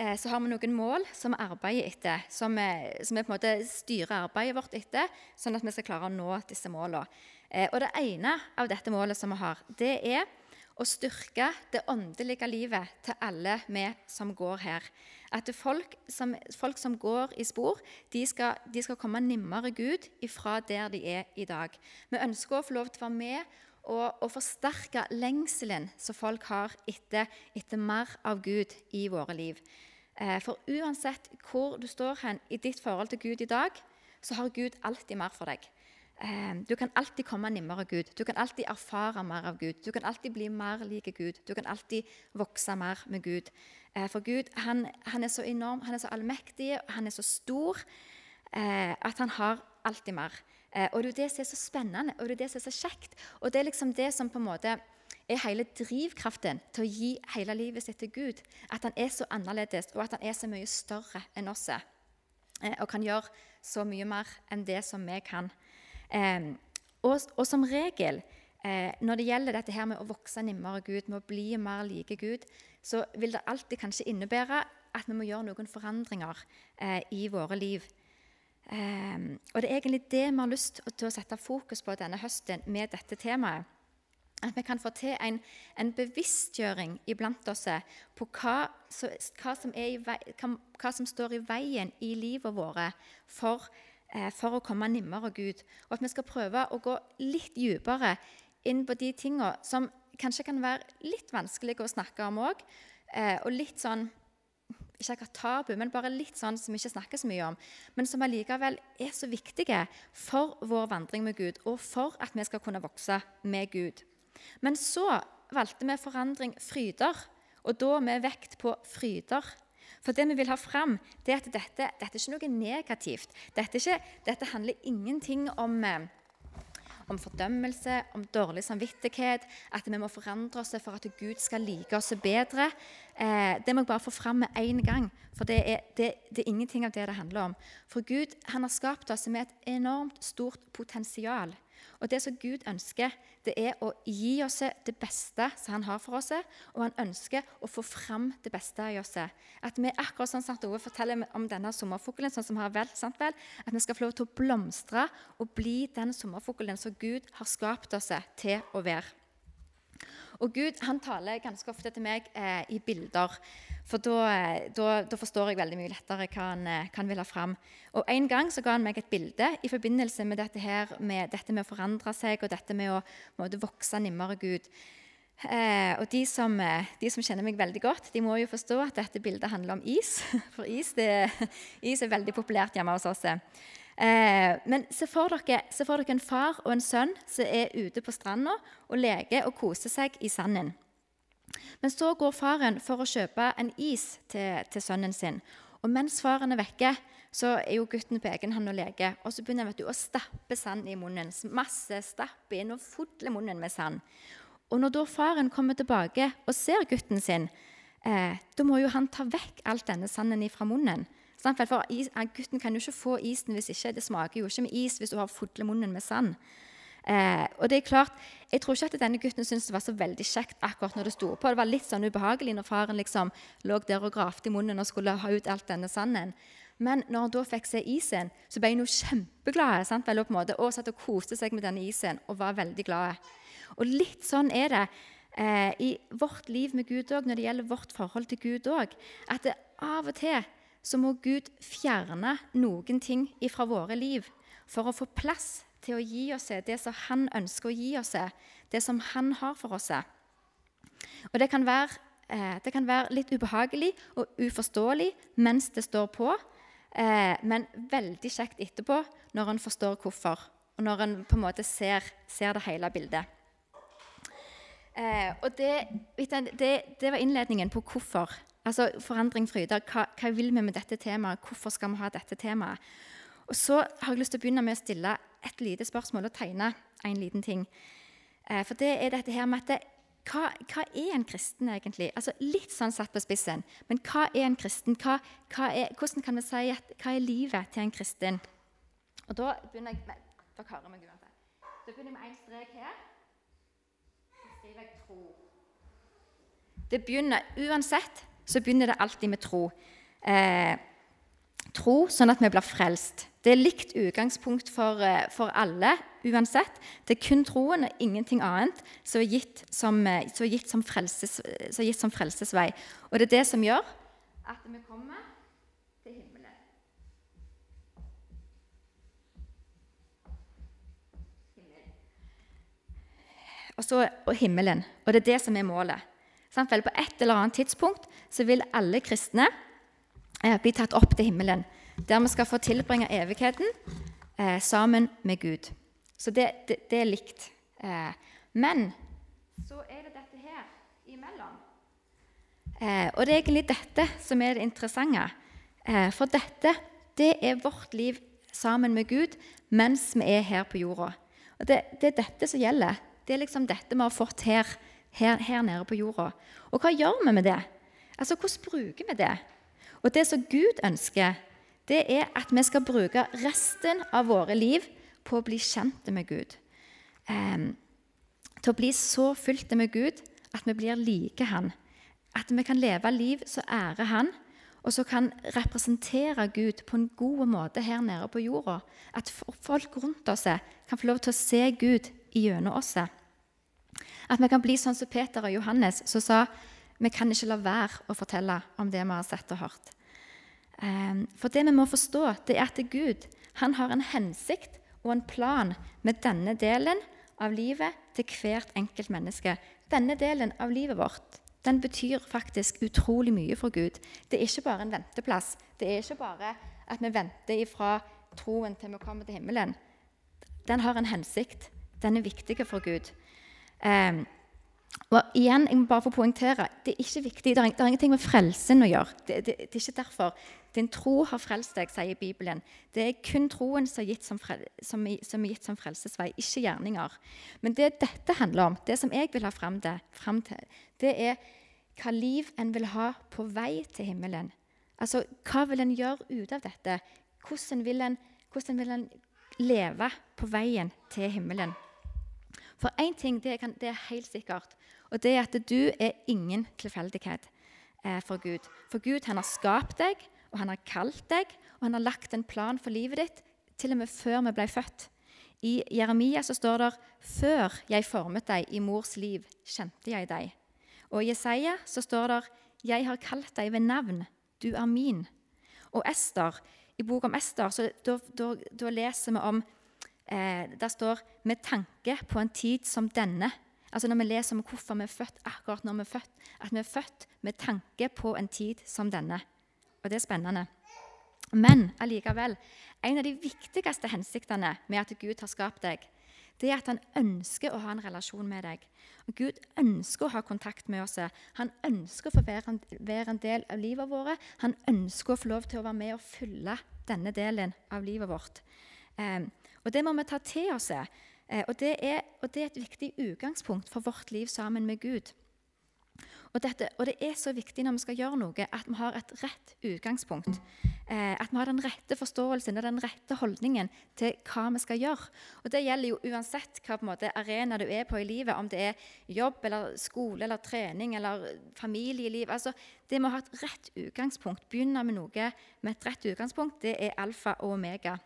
eh, så har vi noen mål som vi arbeider etter, som vi, som vi på en måte styrer arbeidet vårt etter, sånn at vi skal klare å nå disse målene. Eh, og det ene av dette målet som vi har, det er å styrke det åndelige livet til alle vi som går her. At folk som, folk som går i spor, de skal, de skal komme nærmere Gud ifra der de er i dag. Vi ønsker å få lov til å være med og, og forsterke lengselen som folk har etter, etter, mer av Gud i våre liv. Eh, for uansett hvor du står hen i ditt forhold til Gud i dag, så har Gud alltid mer for deg. Eh, du kan alltid komme nærmere Gud. Du kan alltid erfare mer av Gud. Du kan alltid bli mer lik Gud. Du kan alltid vokse mer med Gud. Eh, for Gud han, han, er så enorm, han er så allmektig, han er så stor at han har alltid mer. Og det er det som er så spennende og det er det som er så kjekt. Og det er liksom det som på en måte er hele drivkraften til å gi hele livet sitt til Gud. At han er så annerledes, og at han er så mye større enn oss. Og kan gjøre så mye mer enn det som vi kan. Eh, og, og, som regel eh, når det gjelder dette her med å vokse nærmere Gud, med å bli mer like Gud, så vil det alltid kanskje innebære at vi må gjøre noen forandringer eh, i våre liv. Um, og Det er egentlig det vi har lyst til å sette fokus på denne høsten med dette temaet. At vi kan få til en, en bevisstgjøring iblant oss på hva, så, hva, som vei, hva, som står i veien i livet vårt for Eh, for å komme nærmere Gud. Og at vi skal prøve å gå litt dypere inn på de tingene som kanskje kan være litt vanskelige å snakke om òg. Eh, og litt sånn ikke akkurat tabu, men bare litt sånn som vi ikke snakker så mye om. Men som allikevel er så viktige for vår vandring med Gud, og for at vi skal kunne vokse med Gud. Men så valgte vi forandring fryder, og da med vekt på fryder. For det vi vil ha fram, det er at dette, dette er ikke noe negativt. Dette, ikke, dette handler ingenting om, eh, om, fordømmelse, om dårlig samvittighet, at vi må forandre oss for at Gud skal like oss bedre. Eh, det må jeg bare få fram med én gang, for det er, det, det er, ingenting av det det handler om. For Gud han har skapt oss med et enormt stort potensial. Og Det som Gud ønsker, det er å gi oss det beste som han har for oss, og han ønsker å få fram det beste i oss. At vi akkurat sånn Sant Ove forteller om denne sommerfuglen, sånn som har vel, sant vel, at vi skal få lov til å blomstre og bli den sommerfuglen som Gud har skapt oss til å være. Og Gud han taler ganske ofte til meg eh, i bilder. For da, eh, da, da, forstår jeg veldig mye lettere hva han, eh, hva han vil ha fram. Og En gang så ga han meg et bilde i forbindelse med dette, her, med, dette med å forandre seg og dette med å måtte vokse nimmere Gud. Eh, og de som, eh, de som, kjenner meg veldig godt, de må jo forstå at dette bildet handler om is. For is, det, is er veldig populært hjemme hos oss. Eh, men se for, dere, se for, dere, en far og en sønn som er ute på stranda og leker og koser seg i sanden. Men så går faren for å kjøpe en is til, til sønnen sin. Og mens faren er vekke, så er jo gutten på egen hånd og leker. Og så begynner han å stappe sand i munnen. Masse stappe inn og fodler munnen med sand. Og når da faren kommer tilbake og ser gutten sin, eh, da må jo han ta vekk alt denne sanden fra munnen. For is, Gutten kan jo ikke få isen hvis ikke det smaker jo ikke med is hvis du har fulle munnen med sand. Eh, og det er klart, Jeg tror ikke at denne gutten syntes det var så veldig kjekt akkurat når det sto på. Det var litt sånn ubehagelig når faren liksom lå der og gravde i munnen og skulle ha ut alt denne sanden. Men når han da fikk se isen, så ble han jo kjempeglad sant, vel, på en måte, og satt og koste seg med denne isen og var veldig glad. Og litt sånn er det eh, i vårt liv med Gud òg, når det gjelder vårt forhold til Gud òg. At det av og til så må Gud fjerne noen ting fra våre liv for å få plass til å gi oss det som Han ønsker å gi oss, det som Han har for oss. Og Det kan være, eh, det kan være litt ubehagelig og uforståelig mens det står på, eh, men veldig kjekt etterpå når en forstår hvorfor, og når en på en måte ser, ser det hele bildet. Eh, og det, det, det, var innledningen på hvorfor Altså forandring, fryder. Hva, hva, vil vi med dette temaet? Hvorfor skal vi ha dette temaet? Og Så har jeg lyst til å begynne med å stille et lite spørsmål og tegne en liten ting. Eh, for det er dette her med at det, hva, hva, er en kristen egentlig? Altså Litt sånn satt på spissen. Men hva er en kristen? Hva, hva er, hvordan kan vi si at, hva er livet til en kristen? Og Da begynner jeg med, dere hører meg uansett. Da begynner jeg med én strek her. Så skriver jeg tro. Det begynner uansett så begynner det alltid med tro. Eh, tro sånn at vi blir frelst. Det er likt utgangspunkt for, eh, for, alle uansett. Det er kun troen og ingenting annet som er gitt som, eh, som, er gitt som, frelses, som er gitt som frelsesvei. Og det er det som gjør at vi kommer til himmelen. Himmel. Og så og himmelen. Og det er det som er målet. Vel, på et eller annet tidspunkt så vil alle kristne eh, bli tatt opp til himmelen, der vi skal få tilbringe evigheten eh, sammen med Gud. Så det, det, det er likt. Eh, men så er det dette her imellom. Eh, og det er egentlig dette som er det interessante. Eh, for dette, det er vårt liv sammen med Gud mens vi er her på jorda. Og det, det er dette som gjelder. Det er liksom dette vi har fått her, her, her nede på jorda. Og hva gjør vi med det? Altså, Hvordan bruker vi det? Og det som Gud ønsker, det er at vi skal bruke resten av våre liv på å bli kjent med Gud. Um, til å bli så fylt med Gud at vi blir like Han. At vi kan leve liv som ærer Han, og som kan representere Gud på en god måte her nede på jorda. At folk rundt oss kan få lov til å se Gud gjennom oss. At vi kan bli sånn som Peter og Johannes, som sa vi kan ikke la være å fortelle om det vi har sett og hørt. Ehm, for det vi må forstå, det er at Gud han har en hensikt og en plan med denne delen av livet til hvert enkelt menneske. Denne delen av livet vårt den betyr faktisk utrolig mye for Gud. Det er ikke bare en venteplass. Det er ikke bare at vi venter ifra troen til vi kommer til himmelen. Den har en hensikt. Den er viktig for Gud. Um, og igjen, jeg må bare få poengtere, Det er ikke viktig, det er, ingenting med frelsen å gjøre. Det, det, det, er ikke derfor. Din tro har frelst deg, sier Bibelen. Det er kun troen som er gitt som, frel, som, som er gitt som frelsesvei, ikke gjerninger. Men det dette handler om, det som jeg vil ha fram, det, fram til, det er hva liv en vil ha på vei til himmelen. Altså, Hva vil en gjøre ut av dette? Hvordan vil en, hvordan vil en leve på veien til himmelen? For én ting det er, det er, helt sikkert, og det er at du er ingen tilfeldighet eh, for Gud. For Gud han har skapt deg, og han har kalt deg, og han har lagt en plan for livet ditt til og med før vi ble født. I Jeremia så står det 'Før jeg formet deg i mors liv, kjente jeg deg'. Og i Jesaja så står det 'Jeg har kalt deg ved navn, du er min'. Og Ester, i boka om Ester så da leser vi om eh, Der står 'med tanke på en tid som denne'. Altså Når vi leser om hvorfor vi er født akkurat når vi er født, at vi er født med tanke på en tid som denne. Og det er spennende. Men allikevel, en av de viktigste hensiktene med at Gud har skapt deg, det er at han ønsker å ha en relasjon med deg. Og Gud ønsker å ha kontakt med oss. Han ønsker å få være en, del av livet vårt. Han ønsker å få lov til å være med og fylle denne delen av livet vårt. Eh, og Det må vi ta til oss. Eh, og det, er, og det er et viktig utgangspunkt for vårt liv sammen med Gud. Og, dette, og, det er så viktig når vi skal gjøre noe, at vi har et rett utgangspunkt. Eh, at vi har den rette forståelsen og den rette holdningen til hva vi skal gjøre. Og Det gjelder jo uansett hva måte, arena du er på i livet, om det er jobb eller skole eller trening eller familieliv. Altså, det med å ha et rett utgangspunkt, begynne med noe med et rett utgangspunkt, det er alfa og omega.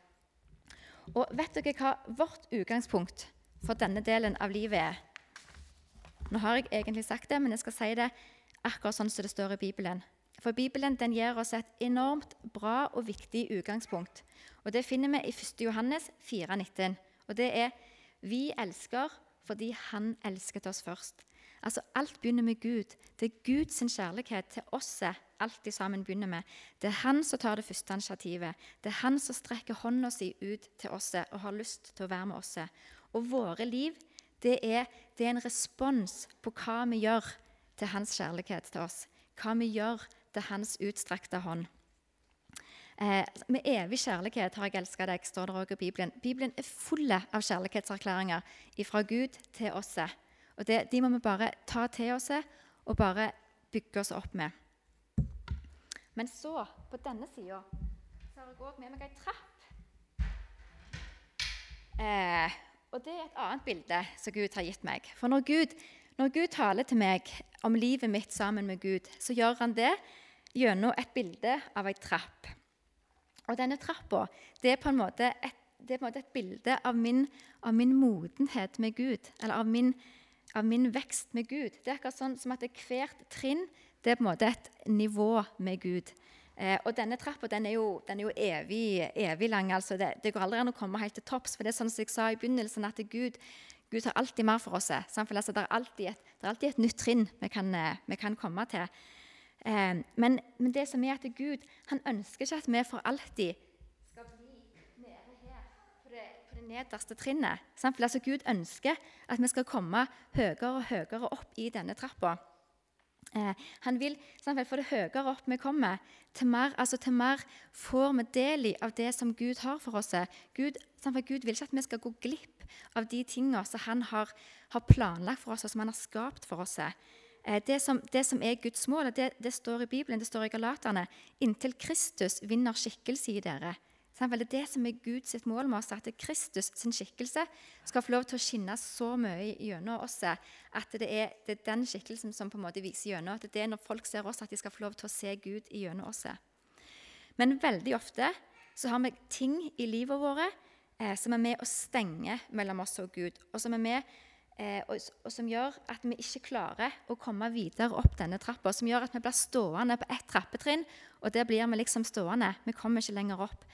Og vet dere hva vårt utgangspunkt for denne delen av livet er? Nå har jeg egentlig sagt det, men jeg skal si det akkurat sånn som det står i Bibelen. For Bibelen den gir oss et enormt bra og viktig utgangspunkt. Og Det finner vi i 1. Johannes 4,19. Og det er 'Vi elsker fordi Han elsket oss først'. Altså Alt begynner med Gud. Det er Guds kjærlighet til oss alt de sammen begynner med. Det er han som tar det første initiativet. Det er han som strekker hånda si ut til oss og har lyst til å være med oss. Og våre liv det er, det er en respons på hva vi gjør til hans kjærlighet til oss. Hva vi gjør til hans utstrakte hånd. Eh, med evig kjærlighet har jeg elska deg, står det også i Bibelen. Bibelen er full av kjærlighetserklæringer fra Gud til oss. Og det, De må vi bare ta til oss og bare bygge oss opp med. Men så, på denne sida, har jeg òg med meg ei trapp. Eh, og det er et annet bilde som Gud har gitt meg. For når Gud, når Gud taler til meg om livet mitt sammen med Gud, så gjør han det gjennom et bilde av ei trapp. Og denne trappa det er på en måte et, en måte et bilde av min, av min, modenhet med Gud, eller av min, av min, vekst med Gud. Det er akkurat sånn som at hvert trinn det er på en måte et nivå med Gud. Eh, og denne trappa den er jo, er jo evig, evig, lang. altså det, det, går aldri an å komme helt til topps. For det er sånn som jeg sa i begynnelsen, at Gud, Gud har alltid mer for oss. Samtidig, altså, det, er alltid et, det er alltid et nytt trinn vi kan, eh, vi kan komme til. Eh, men, men, det som er at Gud han ønsker ikke at vi for alltid skal bli nede her på det, på det nederste trinnet. For altså, Gud ønsker at vi skal komme høyere og høyere opp i denne trappa. Eh, han vil sant, For det høyere opp vi kommer, til mer, altså til mer får vi del i av det som Gud har for oss. Gud, sånn, Gud vil ikke at vi skal gå glipp av de tingene som han har, har, planlagt for oss, og som han har skapt for oss. Eh, det som, det som er Guds mål, det, det, står i Bibelen, det står i Galaterne. Inntil Kristus vinner skikkelse i dere. Det er det som er Guds mål med oss, at Kristus sin skikkelse skal få lov til å skinne så mye gjennom oss at det er, den skikkelsen som på en måte viser gjennom. At det er når folk ser oss, at de skal få lov til å se Gud gjennom oss. Men veldig ofte så har vi ting i livet vårt eh, som er med å stenge mellom oss og Gud, og som med eh, og, og, som gjør at vi ikke klarer å komme videre opp denne trappa. Som gjør at vi blir stående på ett trappetrinn, og der blir vi liksom stående. Vi kommer ikke lenger opp.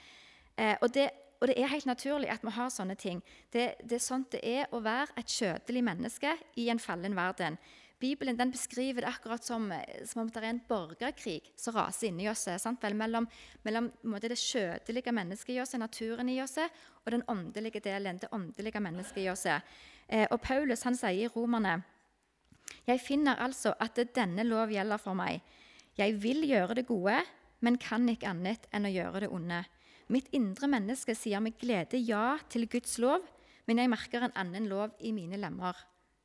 Eh, og, det, og, det, er helt naturlig at vi har sånne ting. Det, det er sånn det er å være et kjødelig menneske i en fallen verden. Bibelen den beskriver det akkurat som, som, om det er en borgerkrig som raser inni oss. Vel, mellom, mellom det kjødelige mennesket i oss, naturen i oss, og den åndelige delen, det åndelige mennesket i oss. Eh, og Paulus han sier i Romerne Jeg finner altså at denne lov gjelder for meg. Jeg vil gjøre det gode, men kan ikke annet enn å gjøre det onde. Mitt indre menneske sier med glede ja til Guds lov, men jeg merker en annen lov i mine lemmer.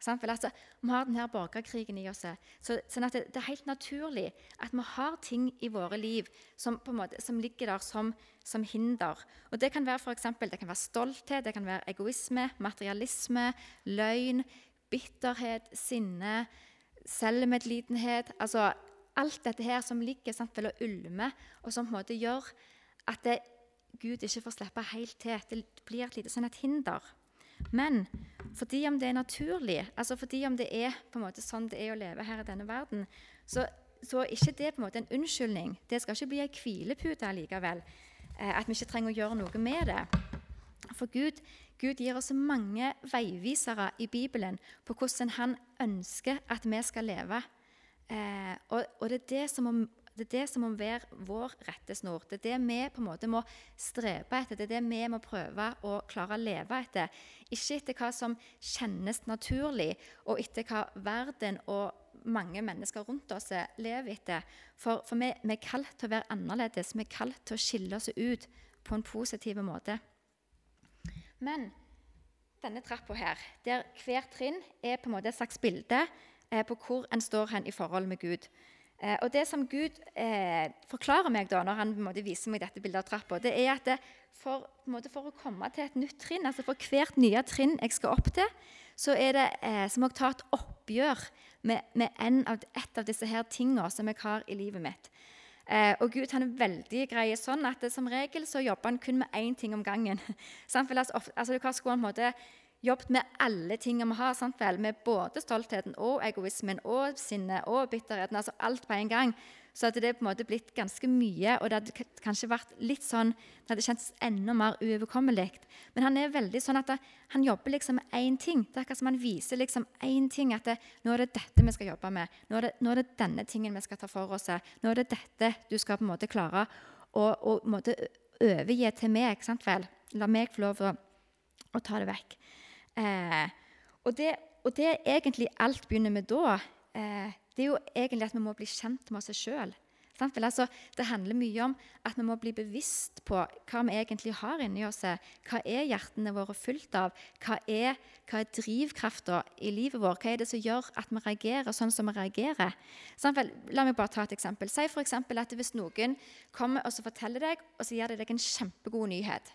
For altså, Vi har denne borgerkrigen i oss. Så, sånn det, det, er helt naturlig at vi har ting i våre liv som, måte, som ligger der som, som, hinder. Og Det kan være for eksempel, det kan være stolthet, det kan være egoisme, materialisme, løgn, bitterhet, sinne, selvmedlidenhet. Altså alt dette her som ligger sant, og ulmer, og som på en måte gjør at det Gud ikke får slippe helt til. Det blir et lite sånn et hinder. Men fordi om det er naturlig, altså fordi om det er på en måte sånn det er å leve her i denne verden, så, så er ikke det på en måte en unnskyldning. Det skal ikke bli en hvilepute likevel. Eh, at vi ikke trenger å gjøre noe med det. For Gud, Gud gir oss mange veivisere i Bibelen på hvordan han ønsker at vi skal leve. Eh, og, og, det er det som må det er det som må være vår rettesnor. Det er det vi på en måte må strebe etter. Det er det vi må prøve å klare å leve etter. Ikke etter hva som kjennes naturlig, og etter hva verden og mange mennesker rundt oss lever etter. For, for vi, vi, er kalt til å være annerledes. Vi er kalt til å skille oss ut på en positiv måte. Men denne trappa her, der hvert trinn er på en måte et slags bilde eh, på hvor en står hen i forhold med Gud. Eh, og Det som Gud eh, forklarer meg da, når han måte, viser meg dette bildet av trappa, det er at det for, måte, for, å komme til et nytt trinn, altså for hvert nye trinn jeg skal opp til, så er det eh, som å ta et oppgjør med, med av, et av disse her tingene som jeg har i livet mitt. Eh, og Gud han er veldig grei sånn at det, som regel så jobber han kun med én ting om gangen. altså, altså, du kan han på en måte jobbet med alle tingene vi har. Sant vel? Med både stoltheten og egoismen og sinnet og bitterheten. altså Alt på en gang. Så det det på en måte blitt ganske mye, og det hadde kanskje vært litt sånn, det hadde kjentes enda mer uoverkommelig. Men han er veldig sånn at det, han jobber liksom med én ting. Det er akkurat som han viser liksom én ting. At det, nå er det dette vi skal jobbe med. Nå er, det, nå er det denne tingen vi skal ta for oss. Nå er det dette du skal på en måte klare å, å måte overgi til meg. sant vel? La meg få lov å, å ta det vekk. Eh, og, det, og, det, egentlig alt begynner med da, eh, det er jo egentlig at vi må bli kjent med oss sjøl. Altså, det handler mye om at vi må bli bevisst på hva vi egentlig har inni oss. Hva er hjertene våre fullt av? Hva er, hva er drivkrafta i livet vårt? Hva er det som gjør at vi reagerer sånn som vi reagerer? La meg bare ta et eksempel. Si for eksempel at Hvis noen kommer og forteller deg og så gir de deg en kjempegod nyhet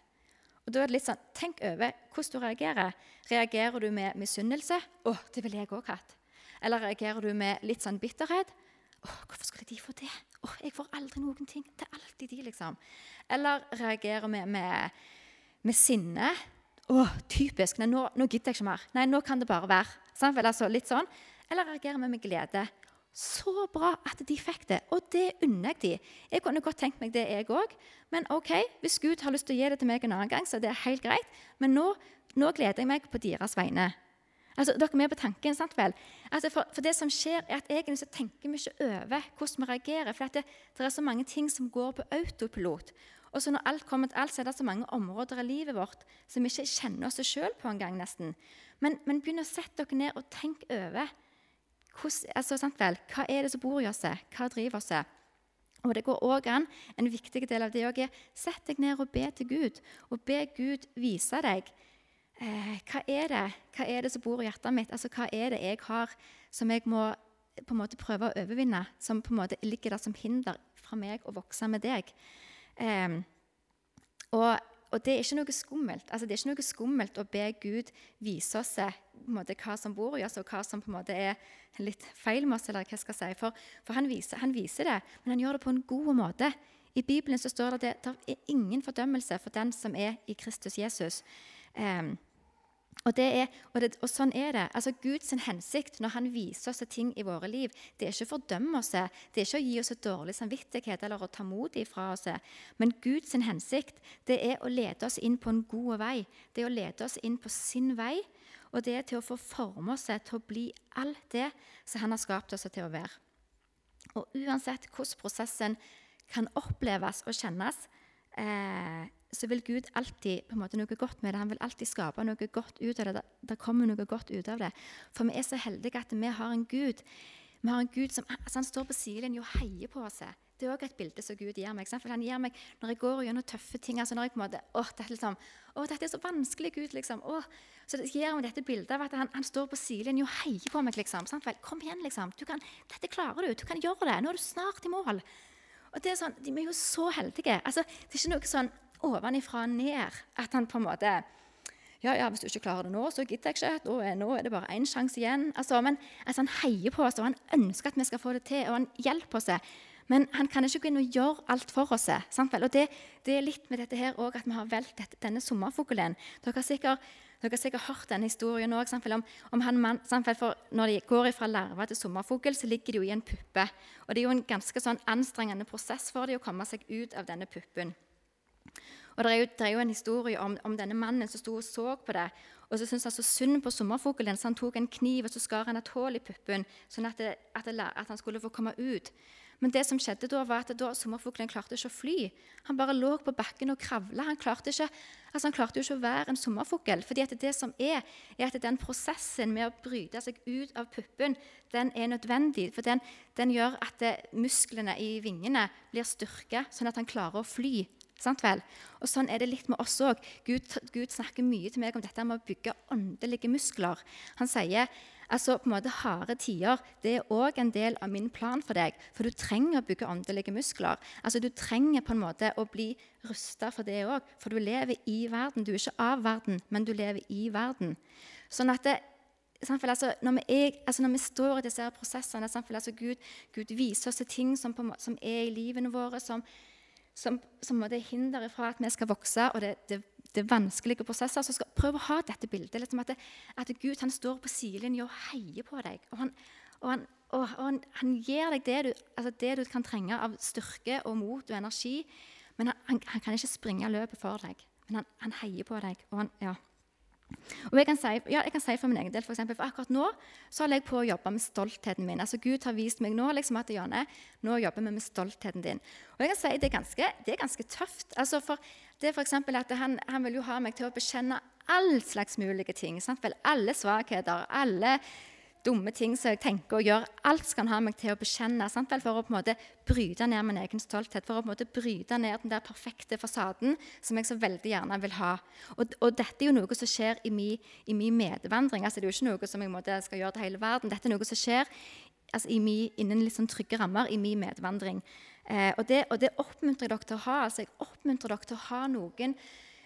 og da er det litt sånn, Tenk over hvordan du reagerer. Reagerer du med misunnelse? 'Å, det ville jeg òg hatt.' Eller reagerer du med litt sånn bitterhet? Åh, hvorfor skulle de få det? Åh, jeg får aldri noen ting. Det er alltid de, liksom. Eller reagerer vi med, med, med, sinne? Åh, typisk. Nei, nå, nå, gidder jeg ikke mer. Nei, nå kan det bare være. Eller, altså, litt sånn. Eller reagerer vi med glede? Så bra at de fikk det, og det unner jeg de. Jeg kunne godt tenkt meg det, jeg òg. Men ok, hvis Gud har lyst til å gi det til meg en annen gang, så det er helt greit. Men nå, nå gleder jeg meg på deres vegne. Altså, dere er med på tanken, sant vel? Altså, for, for, det som skjer, er at egentlig så tenker vi ikke over hvordan vi reagerer. For det, det, er så mange ting som går på autopilot. Og så når alt kommer til alt, så er det så mange områder i livet vårt som vi ikke kjenner oss sjøl på engang, nesten. Men, men begynn å sette dere ned og tenk over hvordan, altså, vel, hva er det som bor i oss? Hva driver oss? Og det går også an, En viktig del av det er sett deg ned og be til Gud. Og be Gud vise deg eh, hva, er det, hva er det som bor i hjertet mitt. Altså, Hva er det jeg har som jeg må på en måte prøve å overvinne, som på en måte ligger der som hinder fra meg å vokse med deg. Eh, og og det er ikke noe skummelt. Altså, det er ikke noe skummelt å be Gud vise oss måte, hva som bor i oss, og hva som på en måte er litt feil med oss. eller hva skal jeg si. For, for han, viser, han, viser, det, men han gjør det på en god måte. I Bibelen så står det at det er ingen fordømmelse for den som er i Kristus Jesus. Um, og, er, og, det, og, sånn er det. Altså Guds hensikt når han viser oss ting i våre liv, det er ikke å fordømme oss, det er ikke å gi oss et dårlig samvittighet eller å ta mot ifra oss. Men Guds hensikt det er å lede oss inn på en god vei. Det er å lede oss inn på sin vei, og det er til å få forme oss til å bli alt det som han har skapt oss til å være. Og uansett hvordan prosessen kan oppleves og kjennes, eh, så vil Gud alltid på en måte noe godt med det. Han vil alltid skape noe godt ut av det. Det kommer noe godt ut av det. For vi er så heldige at vi har en Gud vi har en Gud som altså han står på sidelinjen og heier på oss. Det er òg et bilde som Gud gir meg. For han gir meg når jeg går gjennom tøffe ting. altså når jeg på en måte, åh, dette, liksom, å, dette er så vanskelig, Gud. liksom, å, Så det gir meg dette bildet av at han, han står på sidelinjen og heier på meg. liksom, sant vel? Kom igjen, liksom. Du kan, dette klarer du. Du kan gjøre det. Nå er du snart i mål. Og det er sånn, De er jo så heldige. altså Det er ikke noe sånn ovenifra og ned. At han på en måte ja, ja, hvis du ikke klarer det nå, så gidder jeg ikke. Nå er, nå er det bare én sjanse igjen. Altså, men altså, Han heier på oss, og han ønsker at vi skal få det til, og han hjelper oss. Men han kan ikke gå inn og gjøre alt for oss. Og det, det, er litt med dette her også, at vi har valgt denne sommerfuglen. Dere har sikkert, dere har sikkert hørt denne historien òg. Om, om han mann, for når de går fra larve til sommerfugl, så ligger de jo i en puppe. Og det er jo en ganske sånn anstrengende prosess for dem å komme seg ut av denne puppen. Og Det er jo, det er jo en historie om, om, denne mannen som sto og så på det. Og så syntes han så synd på sommerfuglen, så han tok en kniv og så skar han et hull i puppen, sånn at, det, at, det, at, han skulle få komme ut. Men det som skjedde da, var at da sommerfuglen klarte ikke å fly. Han bare lå på bakken og kravla. Han klarte, ikke, altså han klarte jo ikke å være en sommerfugl. fordi at det som er, er at den prosessen med å bryte seg ut av puppen, den er nødvendig. For den, den gjør at musklene i vingene blir styrka, sånn at han klarer å fly. Sant vel? Og Sånn er det litt med oss òg. Gud, Gud, snakker mye til meg om dette med å bygge åndelige muskler. Han sier altså på en måte harde tider det er òg en del av min plan for deg. For du trenger å bygge åndelige muskler. Altså Du trenger på en måte å bli rusta for det òg. For du lever i verden. Du er ikke av verden, men du lever i verden. Sånn at det, Altså, når, vi er, altså når, vi står i disse prosessene altså Gud, Gud, viser oss ting som, på, som, er i livene våre, som, som, som er hinder fra at vi skal vokse, og det, det, det er vanskelige prosesser, så skal prøv å ha dette bildet. Liksom at, det, at, Gud han står på sidelinja og heier på deg. Og han, og han, og han, han gir deg det du, altså det du, kan trenge av styrke og mot og energi. Men han, kan ikke springe løpet for deg. Men han, heier på deg. og han, ja. Og jeg kan, si, ja, jeg kan si, for min egen del, for, eksempel, for akkurat nå så holder jeg på å jobbe med stoltheten min. Altså Gud har vist meg nå liksom at Janne, nå jobber vi med stoltheten din. Og jeg kan si Det er ganske, det er ganske tøft. Altså for det er for at han, han, vil jo ha meg til å bekjenne all slags mulige ting. Sant? Vel, alle svakheter, alle dumme ting som jeg tenker og gjør. Alt skal han ha meg til å bekjenne sant? For å på en måte bryte ned min egen stolthet. For å på en måte bryte ned den der perfekte fasaden som jeg så veldig gjerne vil ha. Og, og dette er jo noe som skjer i min, i medvandring. Altså, det er jo ikke noe som jeg måte, skal gjøre til hele verden. Dette er noe som skjer altså, mi, innen litt sånn trygge rammer i min medvandring. Eh, og, det, og, det, oppmuntrer jeg dere til å ha. altså Jeg oppmuntrer dere til å ha noen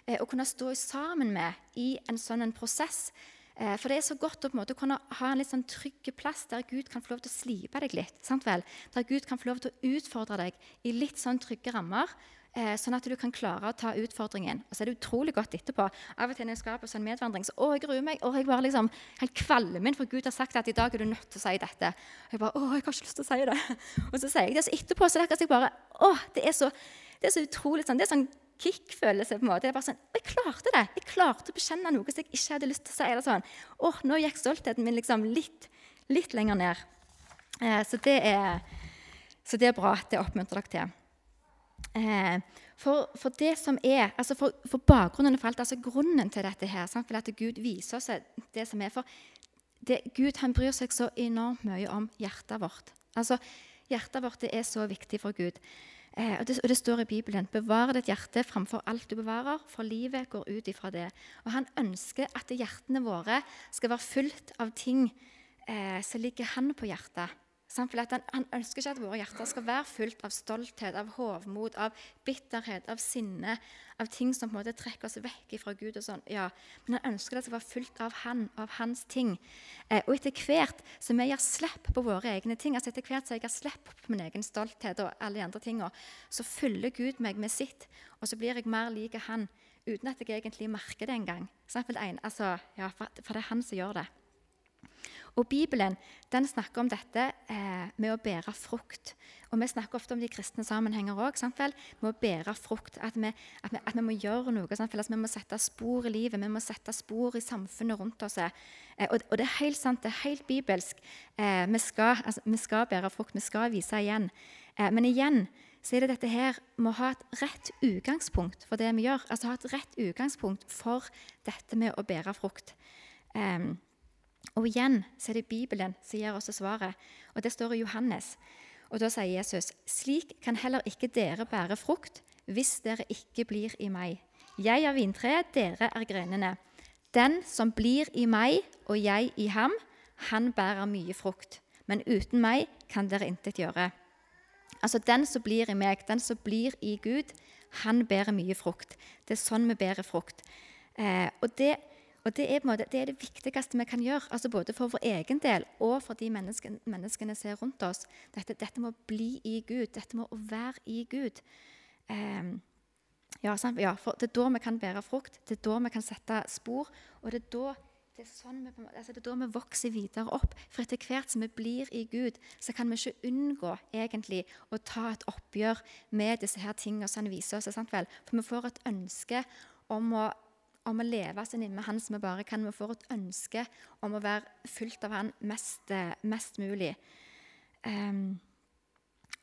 eh, å kunne stå sammen med i en sånn en prosess. Eh, for det er så godt å på en måte kunne ha en litt sånn trygg plass der Gud kan få lov til å slipe deg litt. sant vel? Der Gud kan få lov til å utfordre deg i litt sånn trygge rammer. Eh, sånn at du kan klare å ta utfordringen. Og så er det utrolig godt etterpå. Av og til når jeg skal på sånn medvandring, så å, jeg gruer meg. og jeg bare liksom helt kvalmen, for Gud har sagt at i dag er du nødt til å si dette. Og jeg bare, å, jeg har ikke lyst til å si det. Og så sier jeg det, så etterpå så er det akkurat jeg bare å, det er så, det er så utrolig sånn, det er sånn kick-følelse. på en måte. Er bare sånn, Jeg klarte det! Jeg klarte å bekjenne noe som jeg ikke hadde lyst til å si. eller sånn. Åh, Nå gikk stoltheten min liksom litt, litt lenger ned. Eh, så, det er, så det er bra. Det oppmuntrer dere til. Eh, for, for, det som er, altså for, for, bakgrunnen for alt, altså grunnen til dette her, sant? for at Gud viser oss det som er for det, Gud han bryr seg så enormt mye om hjertet vårt. Altså, Hjertet vårt er så viktig for Gud. Eh, og, det, og, det, står i Bibelen 'Bevar ditt hjerte framfor alt du bevarer', for livet går ut ifra det. Og Han ønsker at hjertene våre skal være fullt av ting eh, som ligger Han på hjertet. Han, han, ønsker ikke at våre hjerter skal være fullt av stolthet, av hovmod, av bitterhet, av sinne, av ting som på en måte trekker oss vekk fra Gud. og sånn. Ja, Men han ønsker det skal være fullt av han, av hans ting. Eh, og etter hvert som vi gir slipp på våre egne ting, altså etter hvert som jeg gir slipp på min egen stolthet, og alle de andre tingene, så fyller Gud meg med sitt, og så blir jeg mer lik han uten at jeg egentlig merker det engang. Altså, ja, for, for det er han som gjør det. Og Bibelen den snakker om dette eh, med å bære frukt. Og Vi snakker ofte om de kristne sammenhenger òg. Med å bære frukt. At vi, at at vi må gjøre noe. Altså, vi må sette spor i livet, vi må sette spor i samfunnet rundt oss. Eh, og, og, det er helt sant, det er helt bibelsk. Eh, vi, skal, altså, vi, skal, bære frukt, vi skal vise igjen. Eh, men igjen så er det dette her med å ha et rett utgangspunkt for det vi gjør. Altså ha et rett utgangspunkt for dette med å bære frukt. Um, og igjen så er det Bibelen som gir oss svaret, og det står i Johannes. Og Da sier Jesus.: Slik kan heller ikke dere bære frukt hvis dere ikke blir i meg. Jeg er vintreet, dere er grenene. Den som blir i meg og jeg i ham, han bærer mye frukt. Men uten meg kan dere intet gjøre. Altså Den som blir i meg, den som blir i Gud, han bærer mye frukt. Det er sånn vi bærer frukt. Eh, og det og det er, måte, det er, det viktigste vi kan gjøre, altså både for vår egen del og for de menneskene, menneskene som er rundt oss. Dette, dette må bli i Gud. Dette må være i Gud. Um, ja, ja, for Det er da vi kan bære frukt, det er da vi kan sette spor. og det er da det er, sånn vi, altså det er da vi vokser videre opp. For etter hvert som vi blir i Gud, så kan vi ikke unngå egentlig å ta et oppgjør med disse her tingene som han viser oss. For vi får et ønske om å om å leve inn med Han som vi bare kan. Vi får et ønske om å være fulgt av Han mest, eh, mest mulig. Um,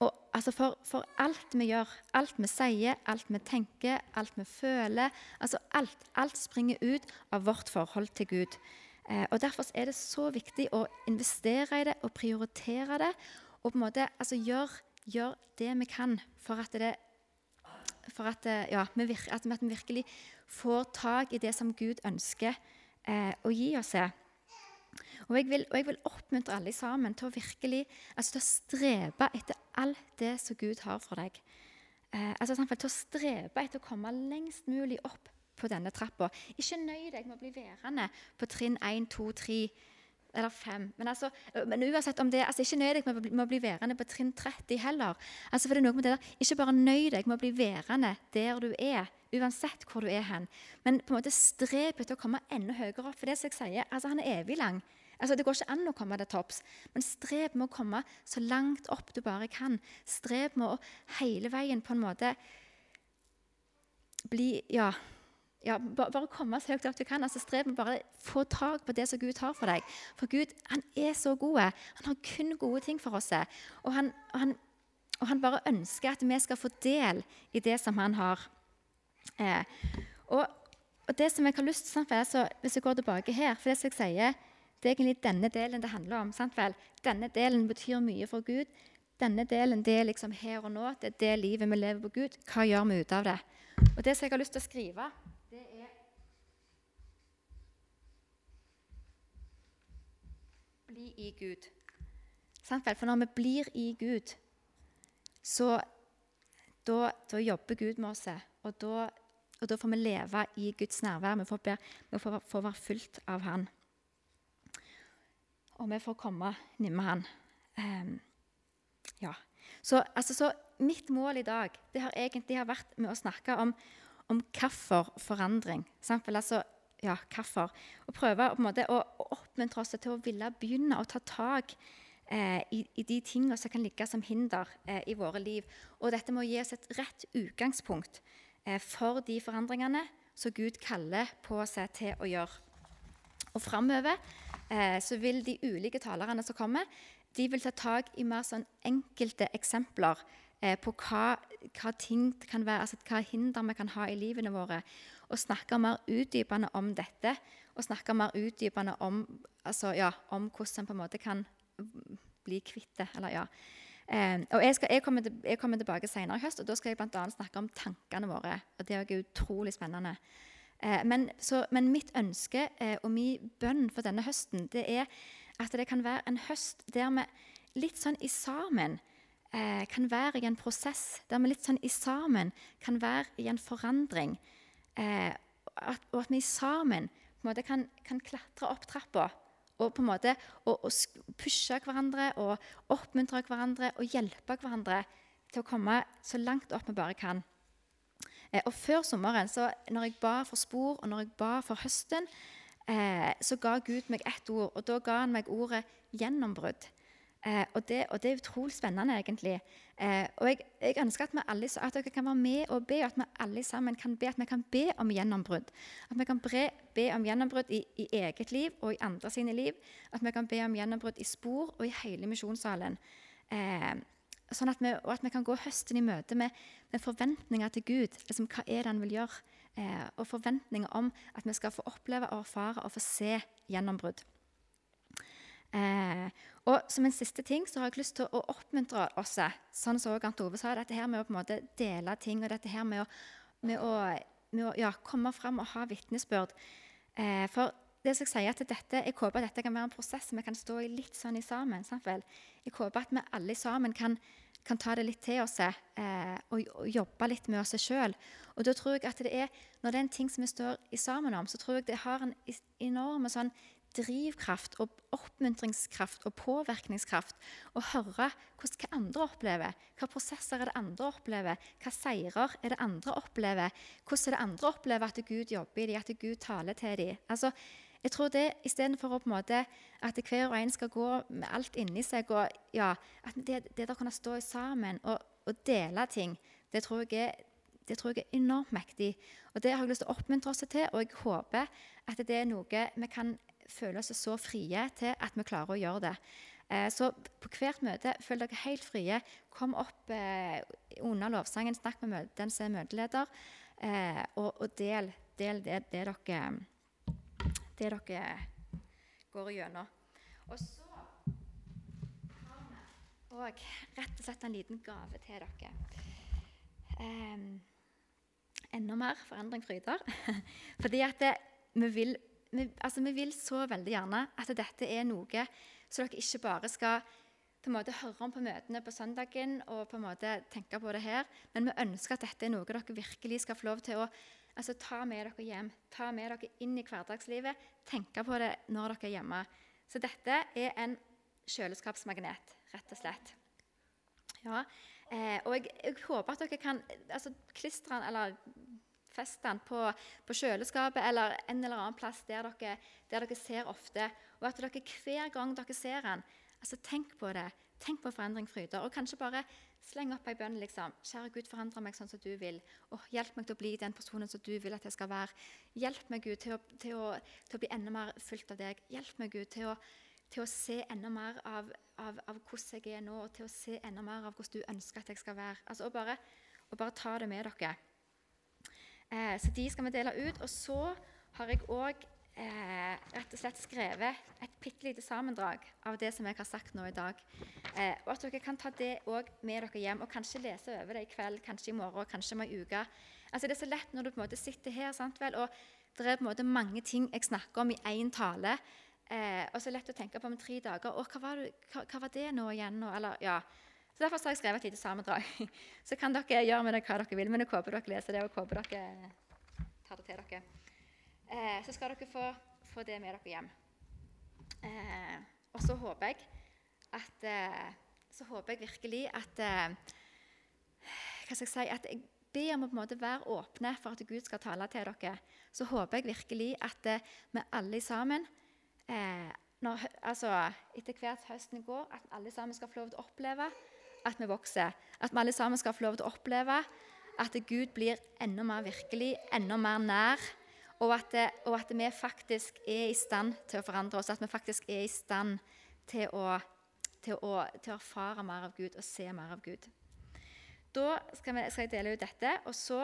og altså for, for, alt vi gjør, alt vi sier, alt vi tenker, alt vi føler altså alt, alt springer ut av vårt forhold til Gud. Eh, og Derfor er det så viktig å investere i det og prioritere det. Og på en måte altså gjøre gjør det vi kan for at det for at, eh, ja, vi, virke, at, vi virkelig får tak i det som Gud ønsker eh, å gi oss. Og jeg, vil, og jeg, vil, oppmuntre alle sammen til å virkelig altså til å strebe etter alt det som Gud har for deg. Eh, altså Til å strebe etter å komme lengst mulig opp på denne trappa. Ikke nøy deg med å bli værende på trinn 1, 2, 3 eller fem. Men, altså, men uansett om det, altså Ikke nøy deg med, med, å bli værende på trinn 30 heller. Altså for det er noe med det der, Ikke bare nøy deg med å bli værende der du er, uansett hvor du er hen. Men på en måte streb etter å komme enda høyere opp. For det som jeg sier, altså han er evig lang. Altså Det går ikke an å komme til topps, men streb med å komme så langt opp du bare kan. Streb med å hele veien på en måte bli Ja ja, bare komme så høyt opp du kan. altså Strev med bare få tak på det som Gud har for deg. For Gud han er så god. Han har kun gode ting for oss. Og han, han, og han bare ønsker at vi skal få del i det som han har. Eh, og, og, det som jeg har lyst til, så, Hvis jeg går tilbake her for det som jeg sier, det er egentlig denne delen det handler om. sant vel? Denne delen betyr mye for Gud. Denne delen det er liksom her og nå. Det er det livet vi lever på Gud. Hva gjør vi ut av det? Og det som jeg har lyst til å skrive bli i Gud. For når vi blir i Gud, så da, da jobber Gud med oss. Og da, og da, får vi leve i Guds nærvær. Vi får, vi får, får være fulgt av Han. og vi får komme nærme han. Um, ja. Så, altså, så, mitt mål i dag det har egentlig har vært med å snakke om, om hvorfor forandring. Altså, ja, hvorfor. Og prøve på en måte, å, å, oppmuntre oss til å ville begynne å ta tak eh, i, i, de tingene som kan ligge som hinder eh, i våre liv. Og dette må gi oss et rett utgangspunkt eh, for de forandringene som Gud kaller på seg til å gjøre. Og framover eh, så vil de ulike talerne som kommer, de vil ta tak i mer sånn enkelte eksempler eh, på hva, hva, ting kan være, altså hva hinder vi kan ha i livene våre. Og snakke mer utdypende om dette. Og snakke mer utdypende om, altså, ja, om hvordan en på en måte kan bli kvitt det. Eller, ja. Eh, og jeg, jeg, kommer jeg, kommer tilbake senere i høst, og da skal jeg bl.a. snakke om tankene våre. og Det er utrolig spennende. Eh, men, så, men, mitt ønske eh, og min bønn for denne høsten det er at det kan være en høst der vi litt sånn i sammen eh, kan være i en prosess. Der vi litt sånn i sammen kan være i en forandring. Eh, at, og at vi sammen på en måte kan, kan klatre opp trappa og på en måte og, og pushe hverandre og oppmuntre hverandre og hjelpe hverandre til å komme så langt opp vi bare kan. Eh, og Før sommeren, så når jeg ba for spor og når jeg ba for høsten, eh, så ga Gud meg ett ord, og da ga han meg ordet 'gjennombrudd'. Eh, og, det, og, det, er utrolig spennende, egentlig. Eh, og jeg, jeg, ønsker at, vi alle, at dere kan være med og be, og at vi alle sammen kan be, at vi kan be om gjennombrudd. At vi kan be, be om gjennombrudd i, i, eget liv og i andre sine liv. At vi kan be om gjennombrudd i spor og i hele misjonssalen. Eh, sånn at vi, og at vi kan gå høsten i møte med, med forventninger til Gud. Liksom, hva er det han vil gjøre? eh, og forventninger om at vi skal få oppleve og erfare og få se gjennombrudd. Eh, og som en siste ting så har jeg lyst til å oppmuntre oss, sånn som Arnt Ove sa, dette her med å på en måte dele ting og dette her med å, med å, med å ja, komme fram og ha vitnesbyrd. Eh, for det som jeg sier at dette, jeg håper at dette kan være en prosess vi kan stå i litt sånn i sammen. Sant vel? Jeg håper at vi alle sammen kan, kan ta det litt til oss eh, og, og, jobbe litt med oss sjøl. Og da tror jeg at det er, Når det er en ting som vi står i sammen om, så tror jeg det har en enorm sånn drivkraft og oppmuntringskraft og påvirkningskraft å høre hvordan, hva andre opplever. Hva prosesser er det andre opplever? Hva seirer er det andre opplever? Hvordan er det andre opplever at Gud jobber i dem, at Gud taler til dem? Altså, jeg tror det Istedenfor at hver og en skal gå med alt inni seg og ja, at Det, det å kunne stå sammen og, og, dele ting, det tror, jeg er, det tror jeg er enormt mektig. Og Det har jeg lyst til å oppmuntre oss til, og jeg håper at det er noe vi kan føle oss så frie til at vi klarer å gjøre det. Eh, så på hvert møte føl dere helt frie. Kom opp eh, under lovsangen, snakk med den som er møteleder, eh, og, del, del det, det dere det dere går igjennom. Og så har vi rett og slett en liten gave til dere. Um, enda mer forandring fryder. Fordi at det, vi, vil, vi, altså vi vil så veldig gjerne at dette er noe så dere ikke bare skal på en måte høre om på møtene på søndagen og på en måte tenke på det her, men vi ønsker at dette er noe dere virkelig skal få lov til å Altså, Ta med dere hjem, ta med dere inn i hverdagslivet. Tenke på det når dere er hjemme. Så dette er en kjøleskapsmagnet, rett og slett. Ja, eh, og jeg, jeg, håper at dere kan altså, klistre den eller feste den på, på, kjøleskapet eller en eller annen plass der dere, der dere ser ofte. Og at dere hver gang dere ser den, altså tenk på det. Tenk på forandring, fryder. Og kanskje bare Sleng opp ei bønn. liksom. Kjære Gud, forandre meg sånn som du vil. Og hjelp meg til å bli den personen som du vil at jeg skal være. Hjelp meg, Gud, til å, til å, til å bli enda mer fulgt av deg. Hjelp meg, Gud, til å, til å se enda mer av, av, av, hvordan jeg er nå, og til å se enda mer av hvordan du ønsker at jeg skal være. Altså, og bare, og bare ta det med dere. Eh, så de skal vi dele ut. Og så har jeg òg eh, rett og slett skrevet et bitte lite sammendrag av det som jeg har sagt nå i dag. Eh, og at dere kan ta det med dere hjem og kanskje lese over det i kveld, kanskje i morgen, kanskje om ei uke. Altså, det er så lett når du på en måte sitter her, sant vel, og det er på en måte mange ting jeg snakker om i én tale. Eh, og så er det lett å tenke på om tre dager. Å, hva var, det, hva, hva var det nå igjen? Nå? Eller, ja. Derfor har jeg skrevet et lite sammendrag. Så kan dere gjøre med det hva dere vil, men jeg håper dere leser det og håper dere tar det til dere eh, så skal dere få, få, det med dere hjem. Eh, og så håper jeg at eh, Så håper jeg virkelig at eh, Hva skal jeg si At jeg ber om å på en måte være åpne for at Gud skal tale til dere. Så håper jeg virkelig at eh, vi alle sammen eh, når, altså, Etter hvert høsten går, at alle sammen skal få lov til å oppleve at vi vokser. At vi alle sammen skal få lov til å oppleve at Gud blir enda mer virkelig, enda mer nær. Og at, det- og at vi faktisk er i stand til å forandre oss. At vi faktisk er i stand til å, til å, til å erfare mer av Gud og se mer av Gud. Da skal, vi, skal jeg dele ut dette, og så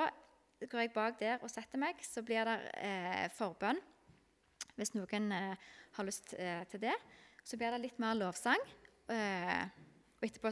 går jeg bak der og setter meg. Så blir det eh, forbønn, hvis noen eh, har lyst eh, til det. Så blir det litt mer lovsang. Eh, og etterpå